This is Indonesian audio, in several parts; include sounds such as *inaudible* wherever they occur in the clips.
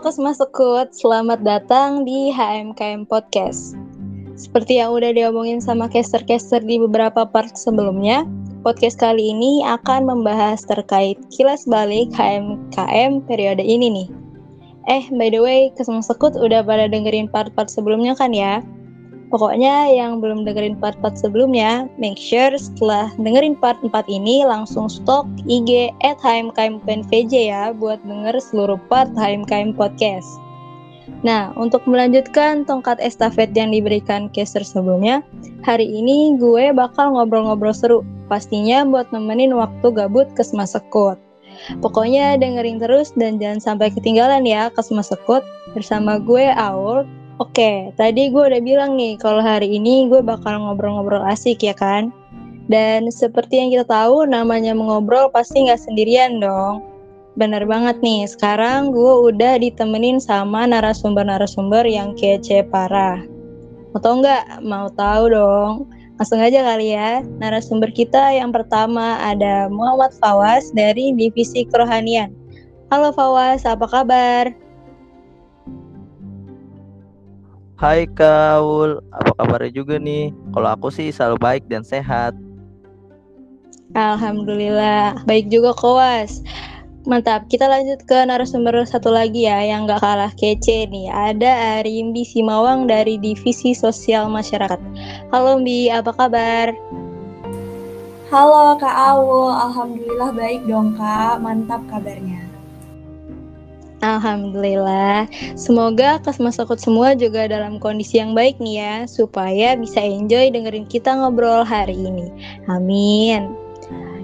Kesma Sekut, selamat datang di HMKM Podcast. Seperti yang udah diomongin sama caster-caster di beberapa part sebelumnya, podcast kali ini akan membahas terkait kilas balik HMKM periode ini nih. Eh, by the way, Kesma Sekut udah pada dengerin part-part sebelumnya kan ya? Pokoknya yang belum dengerin part-part sebelumnya, make sure setelah dengerin part 4 ini langsung stok IG at HMKM.vj ya buat denger seluruh part HMKM Podcast. Nah, untuk melanjutkan tongkat estafet yang diberikan caster sebelumnya, hari ini gue bakal ngobrol-ngobrol seru, pastinya buat nemenin waktu gabut ke Sekut. Pokoknya dengerin terus dan jangan sampai ketinggalan ya ke Sekut bersama gue Aul Oke, tadi gue udah bilang nih kalau hari ini gue bakal ngobrol-ngobrol asik ya kan? Dan seperti yang kita tahu, namanya mengobrol pasti nggak sendirian dong. Bener banget nih, sekarang gue udah ditemenin sama narasumber-narasumber yang kece parah. Atau enggak? Mau tahu dong? Langsung aja kali ya. Narasumber kita yang pertama ada Muhammad Fawas dari Divisi Kerohanian. Halo Fawas, apa kabar? Hai Kaul, apa kabarnya juga nih? Kalau aku sih selalu baik dan sehat. Alhamdulillah, baik juga Kowas. Mantap, kita lanjut ke narasumber satu lagi ya yang gak kalah kece nih. Ada Arimbi Simawang dari Divisi Sosial Masyarakat. Halo Mbi, apa kabar? Halo Kak Awul, Alhamdulillah baik dong Kak, mantap kabarnya. Alhamdulillah. Semoga Kasma Sokut semua juga dalam kondisi yang baik nih ya, supaya bisa enjoy dengerin kita ngobrol hari ini. Amin.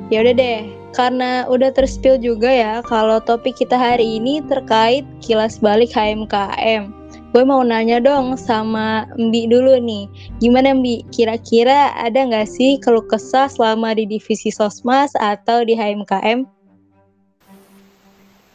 Ya udah deh, karena udah terspill juga ya kalau topik kita hari ini terkait kilas balik HMKM. Gue mau nanya dong sama Mbi dulu nih, gimana Mbi? Kira-kira ada nggak sih keluh kesah selama di divisi Sosmas atau di HMKM?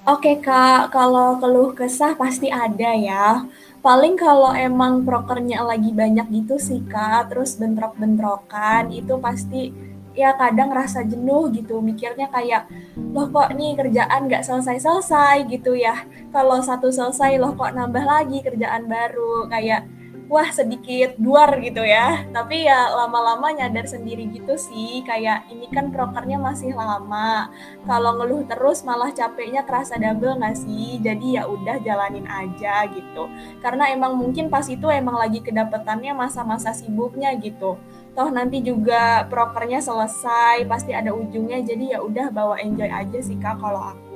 Oke Kak, kalau keluh kesah pasti ada ya. Paling kalau emang prokernya lagi banyak gitu sih Kak, terus bentrok-bentrokan itu pasti ya kadang rasa jenuh gitu. Mikirnya kayak loh kok nih kerjaan gak selesai-selesai? gitu ya. Kalau satu selesai loh kok nambah lagi kerjaan baru? Kayak wah sedikit duar gitu ya. Tapi ya lama-lama nyadar sendiri gitu sih kayak ini kan prokernya masih lama. Kalau ngeluh terus malah capeknya kerasa double nggak sih? Jadi ya udah jalanin aja gitu. Karena emang mungkin pas itu emang lagi kedapetannya masa-masa sibuknya gitu. Toh nanti juga prokernya selesai pasti ada ujungnya. Jadi ya udah bawa enjoy aja sih kak kalau aku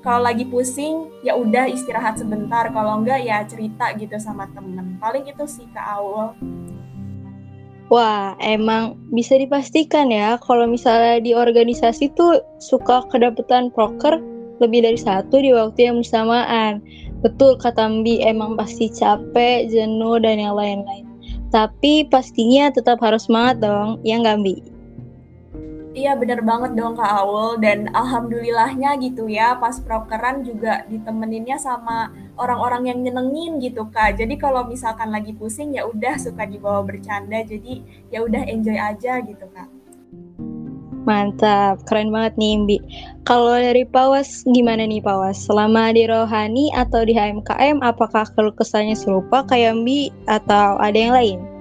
kalau lagi pusing ya udah istirahat sebentar kalau enggak ya cerita gitu sama temen paling itu sih ke awal Wah, emang bisa dipastikan ya kalau misalnya di organisasi tuh suka kedapetan proker lebih dari satu di waktu yang bersamaan. Betul kata Mbi, emang pasti capek, jenuh, dan yang lain-lain. Tapi pastinya tetap harus semangat dong, ya nggak Mbi? Iya bener banget dong Kak Aul dan alhamdulillahnya gitu ya pas prokeran juga ditemeninnya sama orang-orang yang nyenengin gitu Kak. Jadi kalau misalkan lagi pusing ya udah suka dibawa bercanda jadi ya udah enjoy aja gitu Kak. Mantap, keren banget nih Mbi. Kalau dari Pawas gimana nih Pawas? Selama di Rohani atau di HMKM apakah kesannya serupa kayak Mbi atau ada yang lain?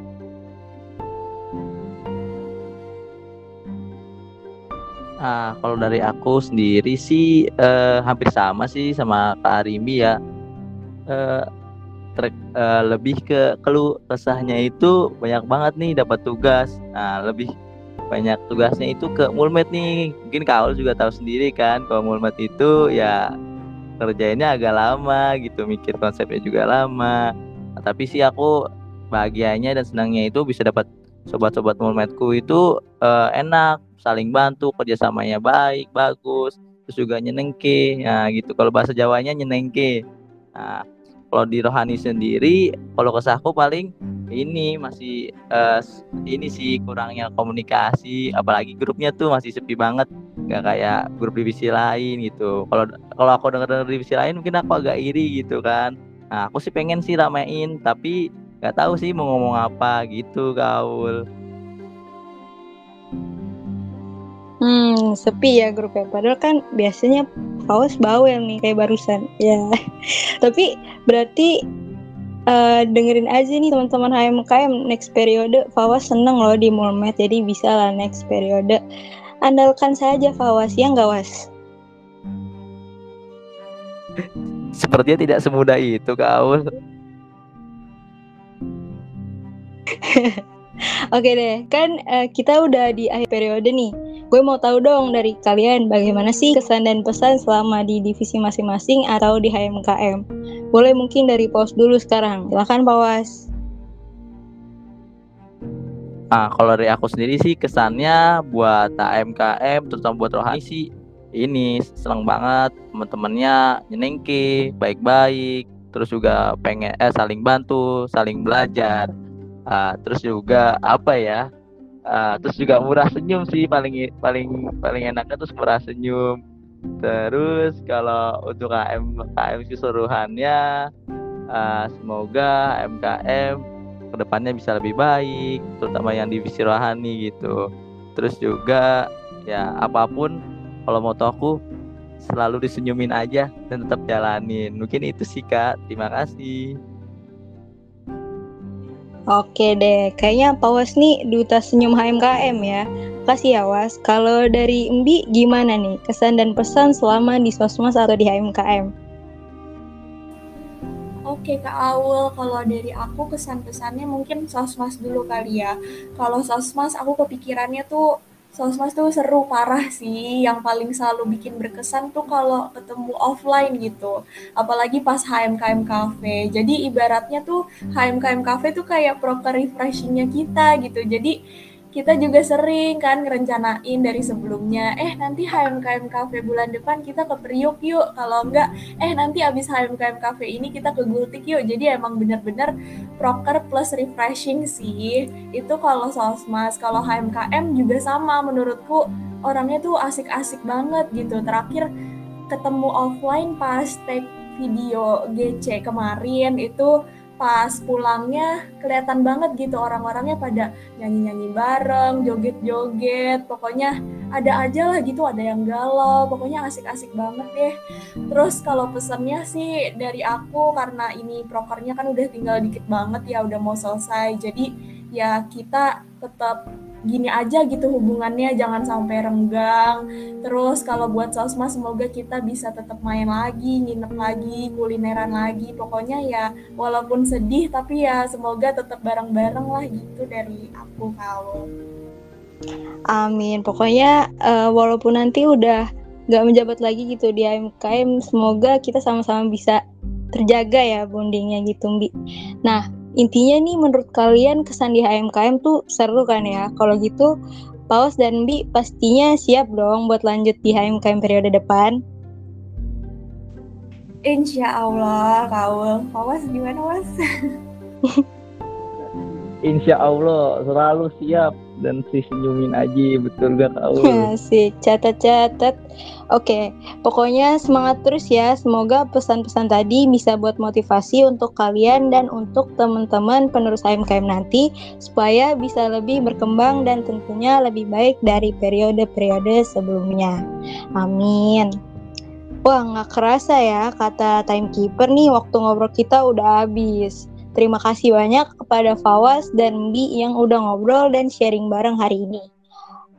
Ah, kalau dari aku sendiri sih uh, hampir sama sih sama Kak Arimi ya. Uh, trek, uh, lebih ke keluh kesahnya itu banyak banget nih dapat tugas. Nah, lebih banyak tugasnya itu ke mulmet nih. Mungkin Kak juga tahu sendiri kan kalau mulmet itu ya kerjainnya agak lama gitu, mikir konsepnya juga lama. Nah, tapi sih aku bahagianya dan senangnya itu bisa dapat sobat-sobat mulmetku itu uh, enak saling bantu kerjasamanya baik bagus terus juga nyenengke. Nah gitu. Kalau bahasa Jawanya nyenengke. Nah kalau di rohani sendiri kalau kesahku paling ini masih uh, ini sih kurangnya komunikasi apalagi grupnya tuh masih sepi banget. Nggak kayak grup divisi lain gitu. Kalau kalau aku dengar dengar divisi lain mungkin aku agak iri gitu kan. Nah aku sih pengen sih ramein tapi nggak tahu sih mau ngomong apa gitu kaul Hmm, sepi ya grupnya. Padahal kan biasanya Fawas bawel nih kayak barusan. Ya. *laughs* Tapi berarti uh, dengerin aja nih teman-teman HMKM next periode Fawas seneng loh di Mulmet jadi bisa lah next periode andalkan saja Fawas ya nggak Was sepertinya tidak semudah itu Kak *laughs* Oke deh, kan uh, kita udah di akhir periode nih. Gue mau tahu dong dari kalian bagaimana sih kesan dan pesan selama di divisi masing-masing atau di HMKM. Boleh mungkin dari pos dulu sekarang. Silakan Pawas. Ah, kalau dari aku sendiri sih kesannya buat HMKM terutama buat rohani sih ini seneng banget teman-temannya nyenengke baik-baik terus juga pengen eh saling bantu saling belajar uh, terus juga apa ya uh, terus juga murah senyum sih paling paling paling enaknya tuh murah senyum. Terus kalau untuk KM KM keseluruhannya uh, semoga MKM ke depannya bisa lebih baik terutama yang divisi rohani gitu. Terus juga ya apa pun kalau mau aku selalu disenyumin aja dan tetap jalanin. Mungkin itu sih kak. Terima kasih Oke deh, kayaknya Pak Was nih duta senyum HMKM ya. Kasih ya Was. Kalau dari Mbi gimana nih kesan dan pesan selama di Sosmas atau di HMKM? Oke Kak Aul, kalau dari aku kesan-pesannya mungkin Sosmas dulu kali ya. Kalau Sosmas aku kepikirannya tuh Sosmas tuh seru parah sih. Yang paling selalu bikin berkesan tuh kalau ketemu offline gitu. Apalagi pas HMKM Cafe. Jadi ibaratnya tuh HMKM Cafe tuh kayak proker refreshingnya kita gitu. Jadi kita juga sering kan ngerencanain dari sebelumnya eh nanti HMKM Cafe bulan depan kita ke Priuk yuk. Kalau enggak eh nanti abis HMKM Cafe ini kita ke Gultik yuk. Jadi emang bener-bener proker plus refreshing sih. Itu kalau sosmas kalau HMKM juga sama menurutku. Orangnya tuh asik-asik banget gitu. Terakhir ketemu offline pas take video GC kemarin itu pas pulangnya kelihatan banget gitu orang-orangnya pada nyanyi-nyanyi bareng, joget-joget, pokoknya ada aja lah gitu, ada yang galau, pokoknya asik-asik banget deh. Terus kalau pesannya sih dari aku karena ini prokernya kan udah tinggal dikit banget ya, udah mau selesai, jadi ya kita tetap gini aja gitu hubungannya jangan sampai renggang. Terus kalau buat sosma semoga kita bisa tetap main lagi nginep lagi kulineran lagi. Pokoknya ya walaupun sedih tapi ya semoga tetap bareng-bareng lah gitu dari aku kalau Amin. Pokoknya uh, walaupun nanti udah nggak menjabat lagi gitu di AMKM semoga kita sama-sama bisa terjaga ya bondingnya gitu Mbi. Nah intinya nih menurut kalian kesan di HMKM tuh seru kan ya? Kalau gitu Paus dan Bi pastinya siap dong buat lanjut di HMKM periode depan. Insya Allah, Kaul. Paus gimana, Mas? *laughs* Insya Allah, selalu siap dan si senyumin aja betul gak tahu *laughs* Asik, catat-catat. Oke, pokoknya semangat terus ya. Semoga pesan-pesan tadi bisa buat motivasi untuk kalian dan untuk teman-teman penerus HMKM nanti supaya bisa lebih berkembang dan tentunya lebih baik dari periode-periode sebelumnya. Amin. Wah, nggak kerasa ya kata timekeeper nih waktu ngobrol kita udah habis. Terima kasih banyak kepada Fawas dan Bi yang udah ngobrol dan sharing bareng hari ini.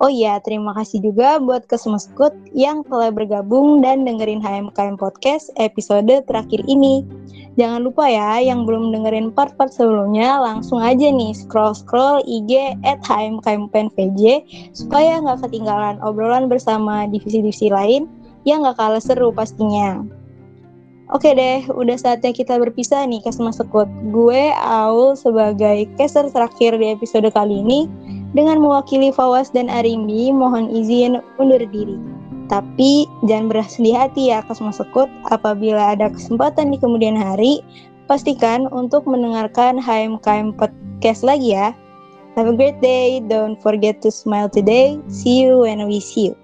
Oh iya, terima kasih juga buat Kesmeskut yang telah bergabung dan dengerin HMKM Podcast episode terakhir ini. Jangan lupa ya, yang belum dengerin part-part sebelumnya, langsung aja nih scroll-scroll IG at HMKM PNVJ supaya nggak ketinggalan obrolan bersama divisi-divisi lain yang nggak kalah seru pastinya. Oke deh, udah saatnya kita berpisah nih Kesmeskut. Gue Aul sebagai caster terakhir di episode kali ini dengan mewakili Fawas dan Arimbi, mohon izin undur diri. Tapi jangan bersedih hati ya Kasma Sekut, apabila ada kesempatan di kemudian hari, pastikan untuk mendengarkan HMKM Podcast lagi ya. Have a great day, don't forget to smile today. See you when we see you.